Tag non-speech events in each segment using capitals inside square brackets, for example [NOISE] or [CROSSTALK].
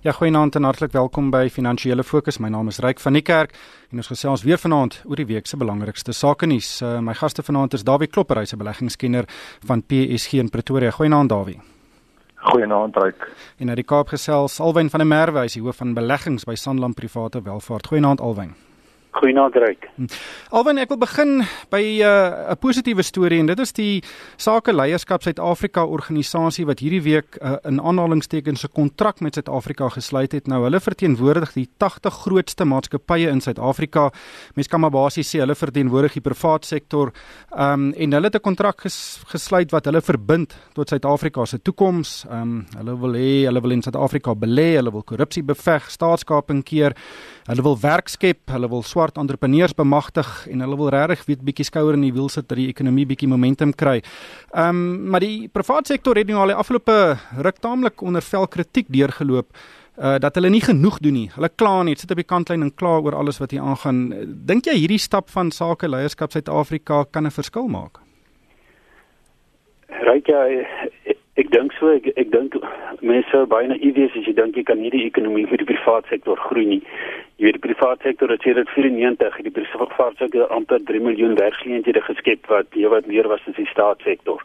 Ja, goeienaand en hartlik welkom by Finansiële Fokus. My naam is Ryk van die Kerk en ons gesels weer vanaand oor die week se belangrikste sake nuus. Uh, my gaste vanaand is Dawie Klopper, hy's 'n beleggingskenner van PSG in Pretoria. Goeienaand Dawie. Goeienaand Ryk. En uit die Kaap gesels Alwyn van der Merwe, hy's die hoof van beleggings by Sanlam Private Welvaart. Goeienaand Alwyn. Goeienaand Ryk. Hm. Alwen ek wil begin by uh, 'n uh, positiewe storie en dit is die Sake Leierskap Suid-Afrika organisasie wat hierdie week uh, in aanhalingstekens 'n kontrak met Suid-Afrika gesluit het. Nou hulle verteenwoordig die 80 grootste maatskappye in Suid-Afrika. Mens kan maar basies sê hulle verteenwoordig die privaat sektor. Um en hulle het 'n kontrak ges, gesluit wat hulle verbind tot Suid-Afrika se toekoms. Um hulle wil hê hulle wil in Suid-Afrika belê, hulle wil korrupsie beveg, staatskaping keer. Hulle wil werk skep, hulle wil swart entrepreneurs bemagtig en hulle wil regtig weet bietjie skouer in die wiel sit dat die ekonomie bietjie momentum kry. Ehm um, maar die private sektor het nou al die afgelope ruk taamlik onder vel kritiek deurgeloop uh dat hulle nie genoeg doen nie. Hulle kla net, sit op die kantlyn en kla oor alles wat hier aangaan. Dink jy hierdie stap van sake leierskap Suid-Afrika kan 'n verskil maak? Ryk jy Ek dink so ek ek dink mense baie naïef is as jy dink jy kan nie die ekonomie vir die private sektor groei nie. Jy weet die private sektor het sedert 94 die private sektor amper 3 miljoen werksgeleenthede geskep wat jy wat meer was as die staatssektor.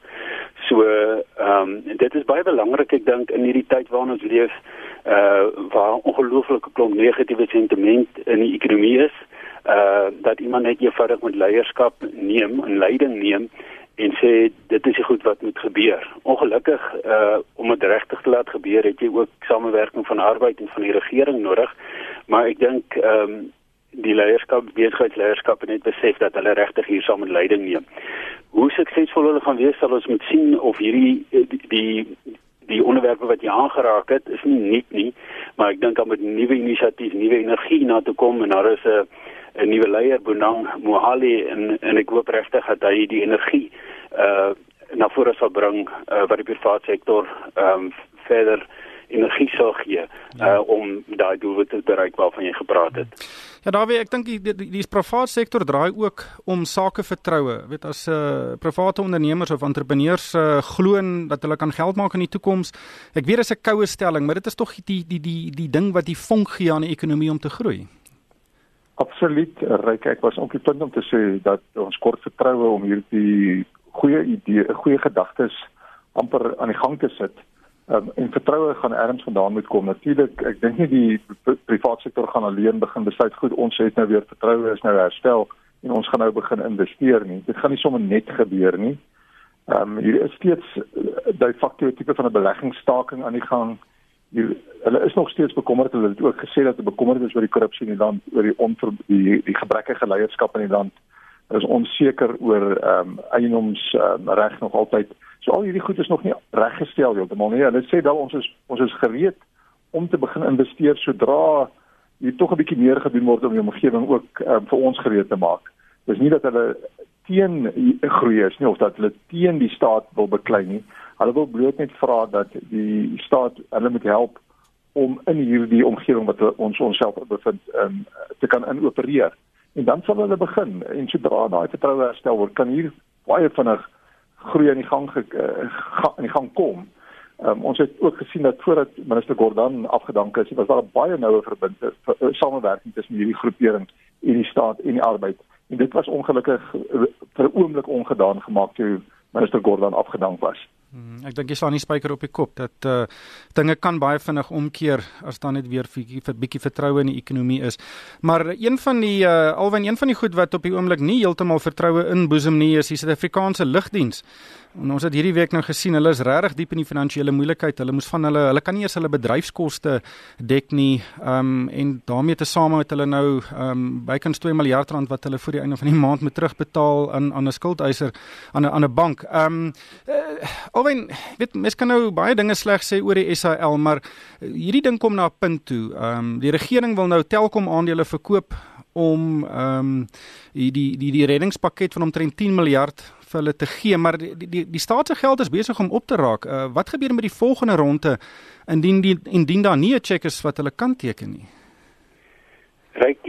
So ehm um, dit is baie belangrik ek dink in hierdie tyd waarin ons leef uh waar ongelooflike klomp negatiewe sentiment in die ekonomie is uh dat iemand net eenvoudig met leierskap neem en leiding neem en sê dit is die goed wat moet gebeur. Ongelukkig uh om dit regtig te laat gebeur, het jy ook samewerking van arbeid en van die regering nodig. Maar ek dink ehm um, die leierskap, besigheidsleierskap het besef dat hulle regtig hier saam met leiding neem. Hoe suksesvol hulle gaan wees, sal ons moet sien of hierdie die die die onderwerpe wat jy aangeraak het, is nie nuut nie, maar ek dink dan met nuwe inisiatief, nuwe energie na toe kom en daar is 'n 'n nuwe leier Bonang Mohali en en ek hoop regtig dat hy die energie uh na vore sal bring uh, wat die private sektor ehm um, verder energie sou gee uh ja. om daai doel te bereik waarvan jy gepraat het. Ja Dawie, ek dink die die, die private sektor draai ook om sake vertroue. Weet as uh private ondernemers of entrepreneurs uh glo dat hulle kan geld maak in die toekoms. Ek weet dit is 'n koue stelling, maar dit is tog die die die die ding wat die vonk gee aan die ekonomie om te groei. Absoluut, Ryk. Ek was op die punt om te sê dat ons kort vertroue om hierdie goeie idee, goeie gedagtes amper aan die gang te sit. Um, en vertroue gaan erns vandaan moet kom. Natuurlik, ek dink nie die private sektor gaan alleen begin besluit goed ons het nou weer vertroue is nou herstel en ons gaan nou begin investeer nie. Dit gaan nie sommer net gebeur nie. Ehm um, hier is steeds uh, die faktor tipe van 'n beleggingsstaking aan die gang die, hulle is nog steeds bekommerd hulle het ook gesê dat hulle bekommerd is oor die korrupsie in die land oor die onver, die, die gebrekkige leierskap in die land hulle is onseker oor ehm um, eienoms um, reg nog altyd. So al hierdie goed is nog nie reggestel heeltemal nie. Hulle sê dan ons is ons is gereed om te begin investeer sodra hier tog 'n bietjie meer gedoen word om die omgewing ook um, vir ons gereed te maak. Dis nie dat hulle teen groei is nie of dat hulle teen die staat wil beklei nie. Hulle wil bloot net vra dat die staat hulle moet help om in hierdie omgewing wat ons onsself bevind um, te kan inopereer. En dan sal hulle begin en sodra daai vertroue herstel word, kan hier baie vinnig groei aan die gang ge, uh, aan die gang kom. Um, ons het ook gesien dat voordat minister Gordhan afgedank is, was daar 'n baie noue verbinding uh, samewerking tussen hierdie groepering en die staat en die arbeid. En dit was ongelukkig uh, vir 'n oomblik ongedaan gemaak toe minister Gordhan afgedank was. Hmm, ek dink jy slaan nie spyker op die kop dat uh dinge kan baie vinnig omkeer as dan net weer vir 'n bietjie vertroue in die ekonomie is. Maar een van die uh alwen een van die goed wat op die oomblik nie heeltemal vertroue inboesem nie is die Suid-Afrikaanse lugdiens. En ons het hierdie week nou gesien hulle is regtig diep in die finansiële moeilikheid. Hulle moes van hulle hulle kan nie eers hulle bedryfskoste dek nie. Ehm um, en daarmee tesame met hulle nou ehm um, bykans 2 miljard rand wat hulle voor die einde van die maand moet terugbetaal aan aan 'n skuldeiser aan 'n aan 'n bank. Ehm um, uh, alwen weet mens kan nou baie dinge sleg sê oor die SAL, maar hierdie ding kom na 'n punt toe. Ehm um, die regering wil nou Telkom aandele verkoop om ehm um, die die die reddingspakket van omtrent 10 miljard vir hulle te gee, maar die die die staat se geld is besig om op te raak. Uh, wat gebeur met die volgende ronde indien die indien daar nie 'n cheque is wat hulle kan teken nie? Ryk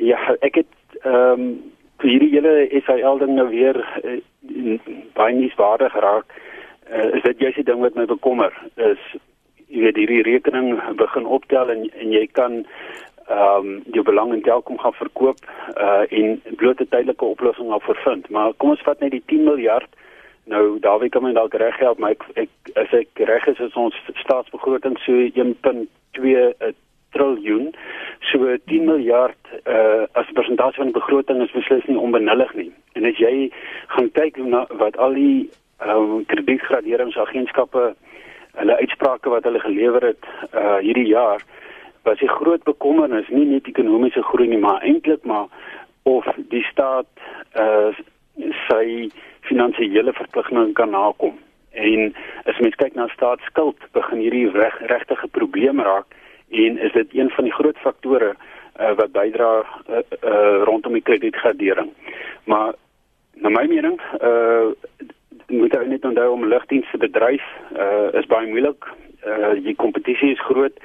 ja, ek het ehm um, hierdie hele SAL ding nou weer uh, baie nuuswaardig geraak. Uh, is dit juist die ding wat my bekommer is jy weet hierdie rekening begin optel en en jy kan ehm um, jou belang in Telkom gaan verkoop uh en bloot 'n tydelike oplossing af vervind. Maar kom ons vat net die 10 miljard. Nou Dawie kan my dalk reg help, maar ek ek as ek reg is is ons staatsbegroting so 1.2 triljoen. So 10 miljard uh as persentasie van die begroting is beslis nie onbenullig nie. En as jy gaan kyk na wat al die uh kredietgraderingsagentskappe hulle uitsprake wat hulle gelewer het uh hierdie jaar was die groot bekommernis nie net ekonomiese groei nie maar eintlik maar of die staat uh sy finansiële verpligtinge kan nakom. En as mens kyk na staatsskuld begin hierdie reg regtige probleem raak en is dit een van die groot faktore uh, wat bydra uh, uh, rondom die kredietgradering. Maar na my mening uh moet jy net onthou om lugdienste bedryf uh is baie moeilik. Uh die kompetisie is groot.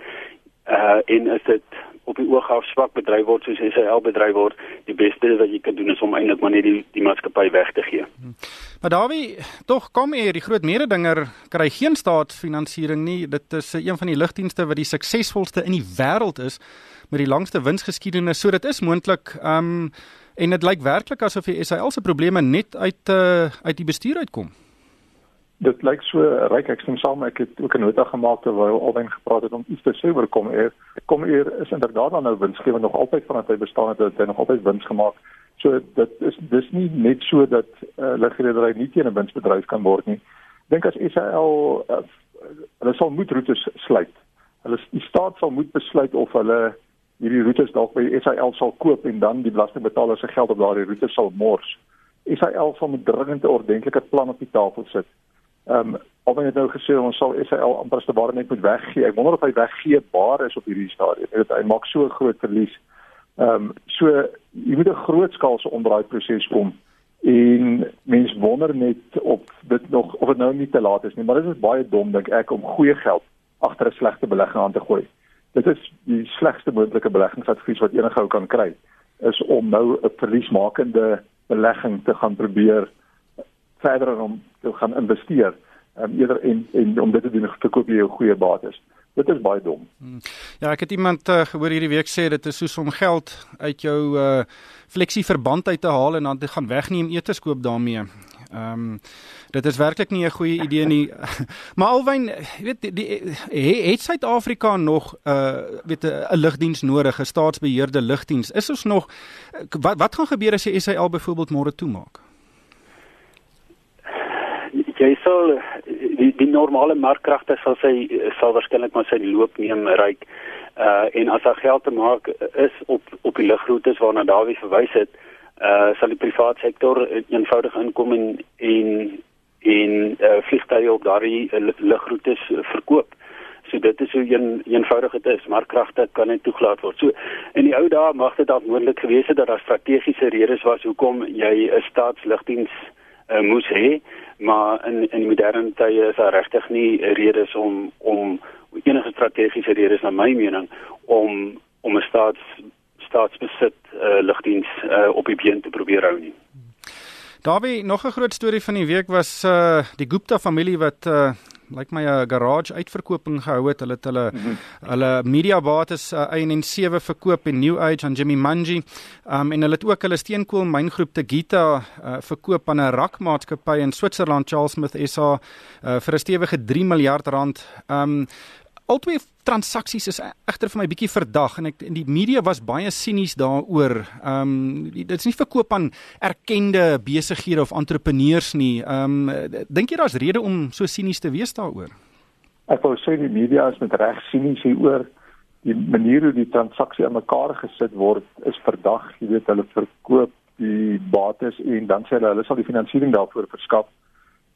Uh en as dit op die oog af swak bedryf word soos SAL bedryf word, die beste wat jy kan doen is om eintlik maar net die die maatskappy weg te gee. Maar Dawie, tog kom hier die groot mededinger kry geen staatsfinansiering nie. Dit is een van die lugdienste wat die suksesvolste in die wêreld is met die langste winsgeskiedenis. So dit is moontlik um En dit lyk werklik asof die SAL se probleme net uit uh, uit die bestuur uitkom. Dit lyk so ryk ek stem saam ek het ook 'n nota gemaak terwyl alwen gepraat het om iets te sê oor kom eer. Kom eer is inderdaad dan nou winsgewend nog altyd vanaf hy bestaan het het hy nog altyd wins gemaak. So dit is dis nie net so dat uh, eh, ligredery nie teen 'n winsbedryf kan word nie. Dink as SAL uh, hulle sal moet roetes sluit. Hulle die staat sal moet besluit of hulle hierdie roetes dalk by SAL sal koop en dan die belastingbetaler se geld op daardie roetes sal mors. SAL sal met dringende ordentlike plan op die tafel sit. Ehm um, of hy het nou gesê ons sal SAL amper as te ware net moet weggee. Ek wonder of hy weggee baar is op hierdie stadium. Dit hy maak so groot verlies. Ehm um, so jy moet 'n groot skaalse omdraai proses kom en mens wonder net op dit nog of dit nou nie te laat is nie, maar dit is baie dom dink ek om goeie geld agter 'n slegte belegging aan te gooi dit is die slegste moontlike beleggingsadvies wat enige ou kan kry is om nou 'n verliesmakende belegging te gaan probeer verder om te gaan investeer um, eerder en en om dit te doen verkoop jy 'n goeie bates. Dit is baie dom. Hmm. ja ek het iemand uh, gehoor hierdie week sê dit is soos om geld uit jou uh, fleksie verband uit te haal en dan te gaan wegneem etes koop daarmee Ehm um, dit is werklik nie 'n goeie idee nie. [LAUGHS] maar alwyn, jy weet, die, die het Suid-Afrika nog 'n uh, weet 'n lugdiens nodig, 'n staatsbeheerde lugdiens. Is ons nog wat wat gaan gebeur as jy SAL byvoorbeeld môre toemaak? Jy sal die, die normale markkragte sal sy sal waarskynlik maar sy loop neem ryk. Uh en as daar geld te maak is op op die lugroetes waarna Dawie verwys het, uh sal die private sektor eenvoudig inkom en en en uh, vliegtye op daardie uh, lugroetes verkoop. So dit is hoe een eenvoudig dit is, maar kragte kan net toegelaat word. So in die ou dae mag dit dalk moontlik gewees het dat daar strategiese redes was hoekom jy 'n staatslugdiens uh, moes hê, maar in in die moderne tye is daar regtig nie redes om om enige strategiese redes na my mening om om 'n staats staatsbesit uh, lugdiens uh, op die been te probeer hou nie. Daarby nog 'n groot storie van die week was uh, die Gupta familie wat uh, lyk like my 'n garage uitverkoping gehou het. Hulle het hulle mm -hmm. hulle media bates uh, IN7 verkoop in New Age aan Jimmy Manji. Um en hulle het ook hulle steenkool myngroep te Gita uh, verkoop aan 'n rakmaatskappy in Switserland Charles Smith SA uh, vir 'n stewige 3 miljard rand. Um albei transaksies is egter vir my bietjie verdag en ek in die media was baie sinies daaroor. Ehm um, dit is nie verkoop aan erkende besighede of entrepreneurs nie. Ehm um, dink jy daar's rede om so sinies te wees daaroor? Ek wou sê die media is met reg sinies hieroor. Die manier hoe die transaksie aan mekaar gesit word is verdag. Jy weet hulle verkoop die bates en dan sê hulle hulle sal die finansiering daarvoor verskaf.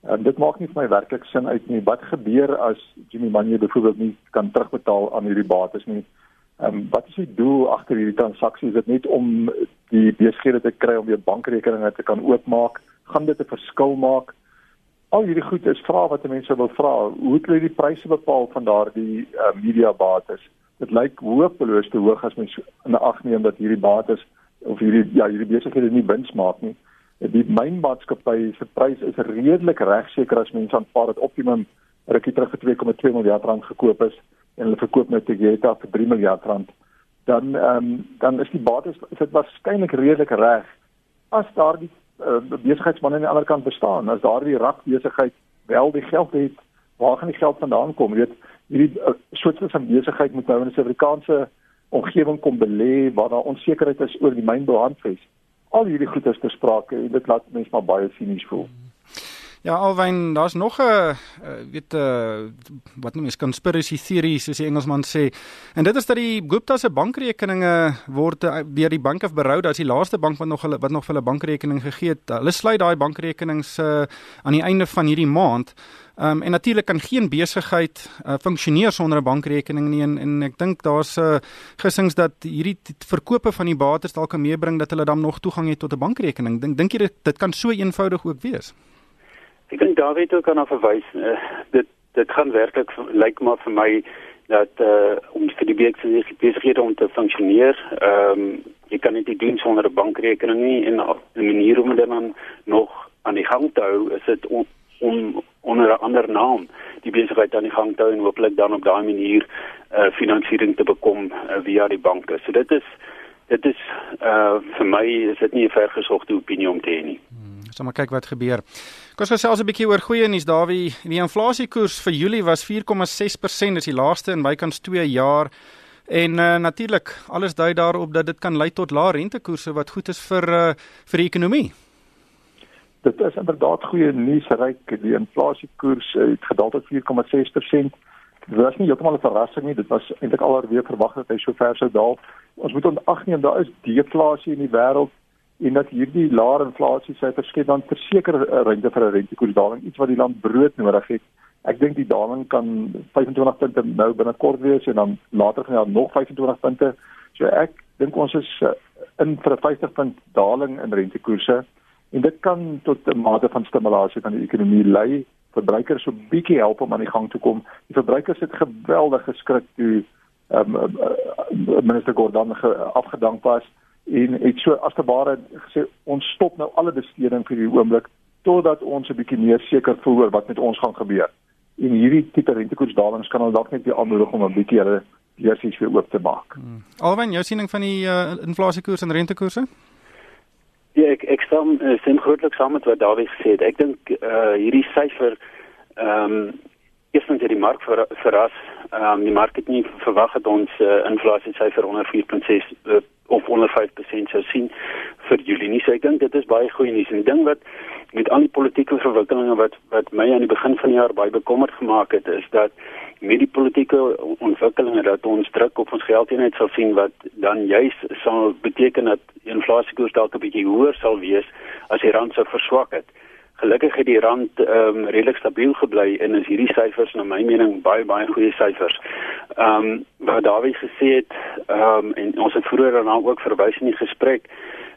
En dit maak nie vir my werklik sin uit nie. Wat gebeur as Jimmy Manje byvoorbeeld nie kan terugbetaal aan hierdie bates nie? Ehm um, wat is die doel agter hierdie transaksie? Is dit net om die besighede te kry om weer bankrekeninge te kan oopmaak? Gaan dit 'n verskil maak? Al hierdie goed is vrae wat mense wil vra. Hoe het hulle die pryse bepaal van daardie uh, media bates? Dit lyk hopeloos te hoog as mens in ag neem dat hierdie bates of hierdie ja, hierdie besighede nie wins maak nie die mynmaatskappy se prys is redelik regseker as mense aanvaar dat optimum rukkie terug vir 2,2 miljard rand gekoop is en hulle verkoop nou Toyota vir 3 miljard rand, dan ehm um, dan is die bates is dit waarskynlik redelik reg as daardie uh, besigheidsman aan die ander kant bestaan, as daardie rak besigheid wel die geld het, waar gaan die geld vandaan kom? Jy weet, hierdie uh, soort van besigheid moet nou in 'n Suid-Afrikaanse omgewing kom belê waar daar onsekerheid is oor die mynbouhandves. Al hierdie goeie te sprake en dit laat mense maar baie sinies voel. Ja, alwen daar's nog 'n uh, weet 'n uh, wat noem jy conspiracy theories soos die Engelsman sê. En dit is dat die Gupta se bankrekeninge word uh, deur die Bank of Baroda as die laaste bank wat nog hulle wat nog vir hulle bankrekening gegee het. Hulle sluit daai bankrekenings uh, aan die einde van hierdie maand. Um, en natuurlik kan geen besigheid uh, funksioneer sonder 'n bankrekening nie en, en ek dink daar's 'n uh, gesings dat hierdie verkope van die bates dalk kan meebring dat hulle dan nog toegang het tot 'n bankrekening. Dink dink jy dit, dit kan so eenvoudig ook wees? Ek dink David ook kan verwys. Uh, dit dit gaan werklik lyk maar vir my dat uh om vir die besighede om te funksioneer, ehm um, jy kan dit doen sonder 'n bankrekening nie en 'n manier om dit dan nog aan die gang te hou is dit om on, onder 'n ander naam die besigheid aan die gang te hou en hopelik dan op daai manier uh finansiering te bekom uh, via die banke. So dit is dit is uh vir my is dit nie 'n vergesogte opinie om te hê nie. Hmm, so maar kyk wat gebeur. Kom ons gesels 'n bietjie oor goeie nuus Dawie. Die inflasiekoers vir Julie was 4,6%, dis die laagste in bykans 2 jaar. En uh, natuurlik, alles dui daarop dat dit kan lei tot lae rentekoerse wat goed is vir uh, vir die ekonomie. Dit is inderdaad goeie nuus, ryk. Die inflasiekoers uh, het gedaal tot 4,6%. Dit was nie heeltemal 'n verrassing nie. Dit was eintlik alreeds verwag dat hy so ver sou daal. Ons moet ontagneem daar is deflasie in die wêreld en dat hierdie lae inflasie syfers skep dan verseker 'n uh, ruimte vir 'n rentekoersdaling, iets wat die land brood nodig het. Ek dink die daling kan 25 punte nou binnekort wees en dan later gaan daar nog 25 punte. So ek dink ons is uh, in vir 'n 50 punt daling in rentekoerse en dit kan tot 'n mate van stimulasie van die ekonomie lei. Verbruikers so bietjie help om aan die gang te kom. Die verbruikers het geweldig geskrik toe um, minister Gordhan afgedank was en het so as te ware gesê ons stop nou alle besteding vir die oomblik totdat ons 'n bietjie meer seker voel oor wat met ons gaan gebeur. En hierdie tipe rentekoersdalings kan ons dalk net weer aanmoedig om 'n bietjie hulle beursies weer oop te maak. Hmm. Alwen jou siening van die uh, inflasiekoers en rentekoerse? Ja, ek ek stem stem grootliks saam met wat Dawie gesê het. Ek dink uh, hierdie syfer ehm um, eerstens het die mark ver, verras. Ehm um, die mark het nie verwag dat ons uh, inflasie syfer onder 4.6 uh, of onder 5% sou sien vir Julie nie. So ek dink dit is baie goeie nuus. En ding wat met al die politieke verwikkelinge wat wat my aan die begin van die jaar baie bekommerd gemaak het, is dat met die politieke ontwikkelinge dat ons druk op ons geldeenheid sal sien wat dan juis sal beteken dat inflasiekoers dalk 'n bietjie hoër sal wees as die rand sou verswak het. Gelukkig het die rand ehm um, redelik stabiel gebly en is hierdie syfers na my mening baie baie goeie syfers. Ehm um, wat Dawie gesê het ehm um, en ons het vroeër daarna ook verwys in die gesprek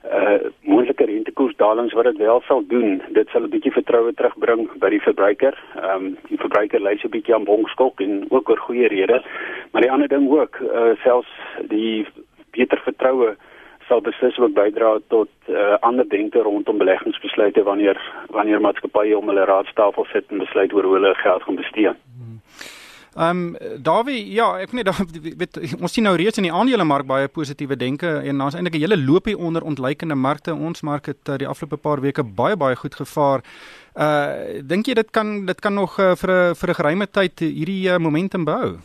uh moontlike rentekoersdalings wat dit wel sal doen. Dit sal 'n bietjie vertroue terugbring by die verbruiker. Ehm um, die verbruiker lei so 'n bietjie aan bonkskok en ook oor goeie redes. Maar die ander ding ook uh selfs die beter vertroue sal beslis ook bydra tot uh, ander denke rondom beleggingsbesluite wanneer wanneer maatskappye om hulle raadstafel sit en besluit oor hoe hulle geld gaan bestee. Ehm um, Dawie, ja, ek weet [LAUGHS] weet ons sien nou reeds in die aandelemark baie positiewe denke en daar's eintlik 'n hele loopie onder ontleikende markte. Ons mark het uh, die afgelope paar weke baie baie goed gevaar. Uh dink jy dit kan dit kan nog uh, vir 'n vir 'n geruime tyd hierdie uh, momentum behou?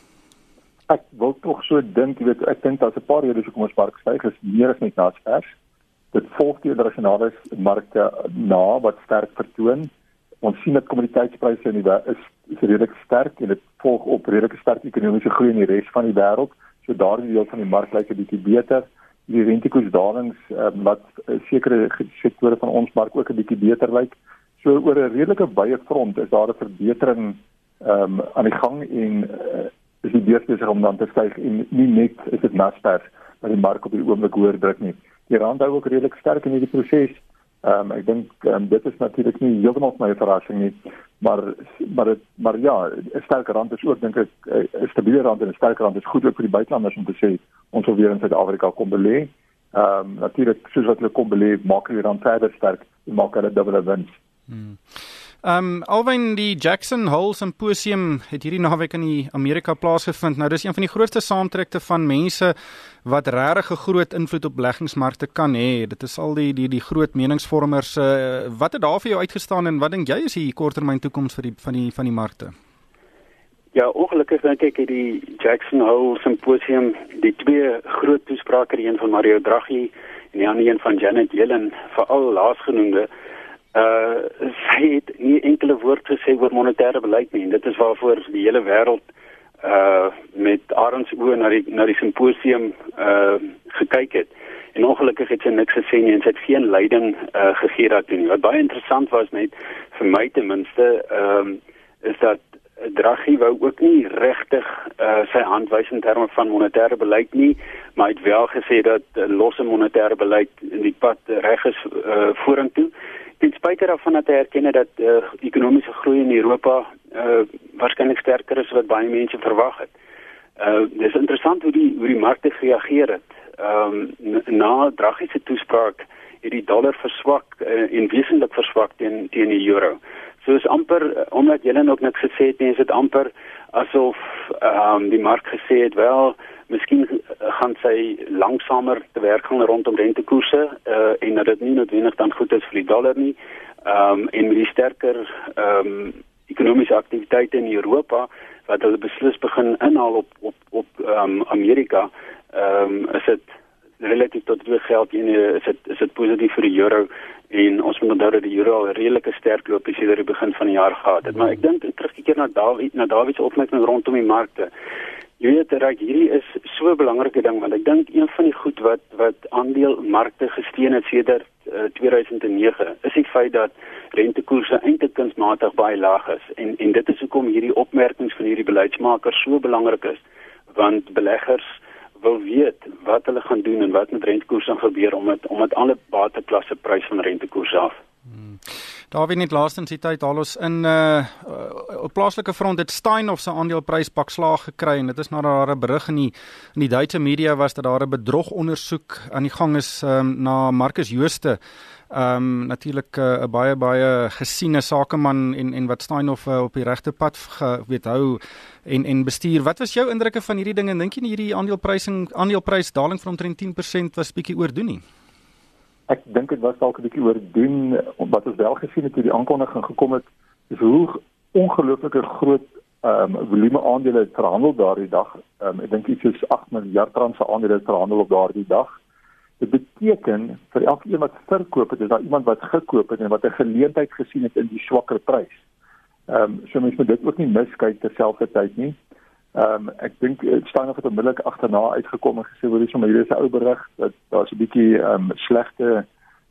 Ek wil tog so dink, jy weet, ek dink daar's 'n paar redes hoekom ons mark styg, is meer as net naspers. Dit volg die internasionale markte na wat sterk vertoon. Ons sien dat kommoditeitspryse in die is, is redelik sterk en dit volg op redelike sterk ekonomiese groei in die res van die wêreld. So daardie deel van die mark lyk 'n bietjie beter. Die rentekoersdalings um, wat uh, sekere sektore van ons mark ook 'n bietjie beter lyk. So oor 'n redelike baie front is daar 'n verbetering ehm um, aan die gang en uh, is die beurs besig om dan te styg en nie net is dit Nasdaq wat die mark op die oomblik hoër druk nie. Die rand hou ook redelik sterk in hierdie proses. Ehm um, ek dink um, dit is natuurlik nie heeltemal my verrassing nie, maar maar het, maar ja, 'n sterk rand is ook dink ek 'n stabiele rand en 'n sterk rand is goed ook vir die buitelanders om te sê ons wil weer in Suid-Afrika kom belê. Ehm um, natuurlik soos wat hulle kom belê, maak die rand verder sterk en maak hulle dubbele wins. Hmm. Um alwen die Jackson Hole Symposium het hierdie naweek in die Amerika plaasgevind. Nou dis een van die grootste saamtrekte van mense wat regtig 'n groot invloed op beleggingsmarkte kan hê. Dit is al die die die groot meningsvormers. Uh, wat het daar vir jou uitgestaan en wat dink jy is die korttermyn toekoms vir die van die van die markte? Ja, ongelukkig dink ek het die Jackson Hole Symposium die twee groot toesprake, een van Mario Draghi en die ander een van Janet Yellen, veral laasgenoemde, uh sy het nie enkele woord gesê oor monetêre beleid nie. Dit is waarvoor die hele wêreld uh met arends oë na die na die simposium uh gekyk het. En ongelukkig het sy niks gesê nie en sy het geen leiding uh gegee daartoe nie. Wat baie interessant was net vir my ten minste, ehm um, is dat Draghi wou ook nie regtig uh, sy hand wys in terme van monetêre beleid nie, maar hy het wel gesê dat uh, losse monetêre beleid die pad reg is uh, vorentoe. Ten spyte daarvan dat hy erken dat uh, ekonomiese groei in Europa uh, waarskynlik sterker is wat baie mense verwag het. Uh, dit is interessant hoe die hoe die markte gereageer het. Ehm um, na Draghi se toespraak het die dollar verswak uh, en wesentlik verswak teen teen die euro. So is amper omdat julle ook net gesê het, is dit amper asof ehm um, die mark gesê het wel miskien gaan sy langsamer te werk gaan rondom rentekoerse uh, en dat dit nie noodwendig dan goed is vir die dollar nie. Ehm um, en met die sterker ehm um, ekonomiese aktiwiteite in Europa wat hulle beslis begin inhaal op op op ehm um, Amerika, ehm um, is dit relatief tot die geld in is dit is dit positief vir die euro. En ons moet onthou dat die euro al redelike sterk loop jy daar die begin van die jaar gehad het. Maar ek dink teruggekeer na David na David se opmerking rondom die markte jy weet dat hierdie is so 'n belangrike ding want ek dink een van die goed wat wat aandelemarkte gesteen het sedert uh, 2009 is die feit dat rentekoerse eintlik kunsmatig baie laag is en en dit is hoekom hierdie opmerkings van hierdie beleidsmakers so belangrik is want beleggers wil weet wat hulle gaan doen en wat met rentekoerse gaan gebeur om met om met alle bateklasse prys van rentekoerse af. Wie net laastens die tyd haal ons in uh op plaaslike front het Steinhoff se aandeleprys pak slaag gekry en dit is nadat daar 'n berig in die in die Duitse media was dat daar 'n bedrogondersoek aan die gang is um, na Marcus Jooste ehm um, natuurlik 'n uh, baie baie gesiene sakeman en en wat Steinhoff uh, op die regte pad weet hou en en bestuur. Wat was jou indrukke van hierdie ding en dink jy hierdie aandeleprysing aandeleprys daling van omtrent 10% was bietjie oordoen nie? Ek dink dit was dalk 'n bietjie oordoen wat ons wel gesien het toe die aankondiging gekom het is hoe ongelooflike groot ehm um, volume aandele verhandel daardie dag. Ehm um, ek dink iets soos 8 miljard rand se aandele verhandel op daardie dag. Dit beteken vir elke een wat verkoop het, is daar iemand wat gekoop het en wat 'n geleentheid gesien het in die swakker prys. Ehm um, so mens moet dit ook nie miskyk terselfdertyd nie. Ehm um, ek dink dit eh, staan nog het onmiddellik agterna uitgekom en gesê hoor hier is sommer hier is 'n ou berig dat daar's 'n bietjie ehm um, slegte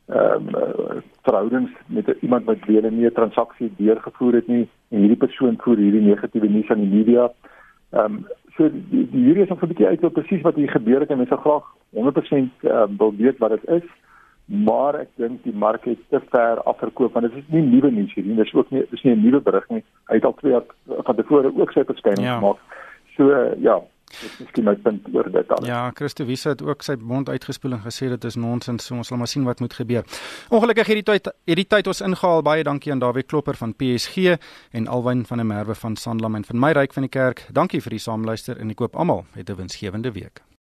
ehm um, verhoudings met iemand wat weer 'n nie transaksie deurgevoer het nie en hierdie persoon voer hierdie negatiewe nuus aan die media. Ehm um, so die, die hierdie is nog 'n bietjie uit op presies wat hier gebeur het en mense graag 100% uh, wil weet wat dit is maar ek dink die mark het te ver afverkoop want dit is nie nuwe nuus hier nie dis ook nie dis nie 'n nuwe berig nie hy het al twee van tevore ook sy verskyning ja. gemaak so uh, ja dit is miskien my punt oor dit dan ja Christo Wiese het ook sy mond uitgespoel en gesê dit is nonsens so ons sal maar sien wat moet gebeur. Ongelukkig hierdie tyd hierdie tyd ons ingehaal. Baie dankie aan Dawie Klopper van PSG en Alwyn van der Merwe van Sanlam en van my ryk van die kerk. Dankie vir die saamluister en ek koop almal 'n winsgewende week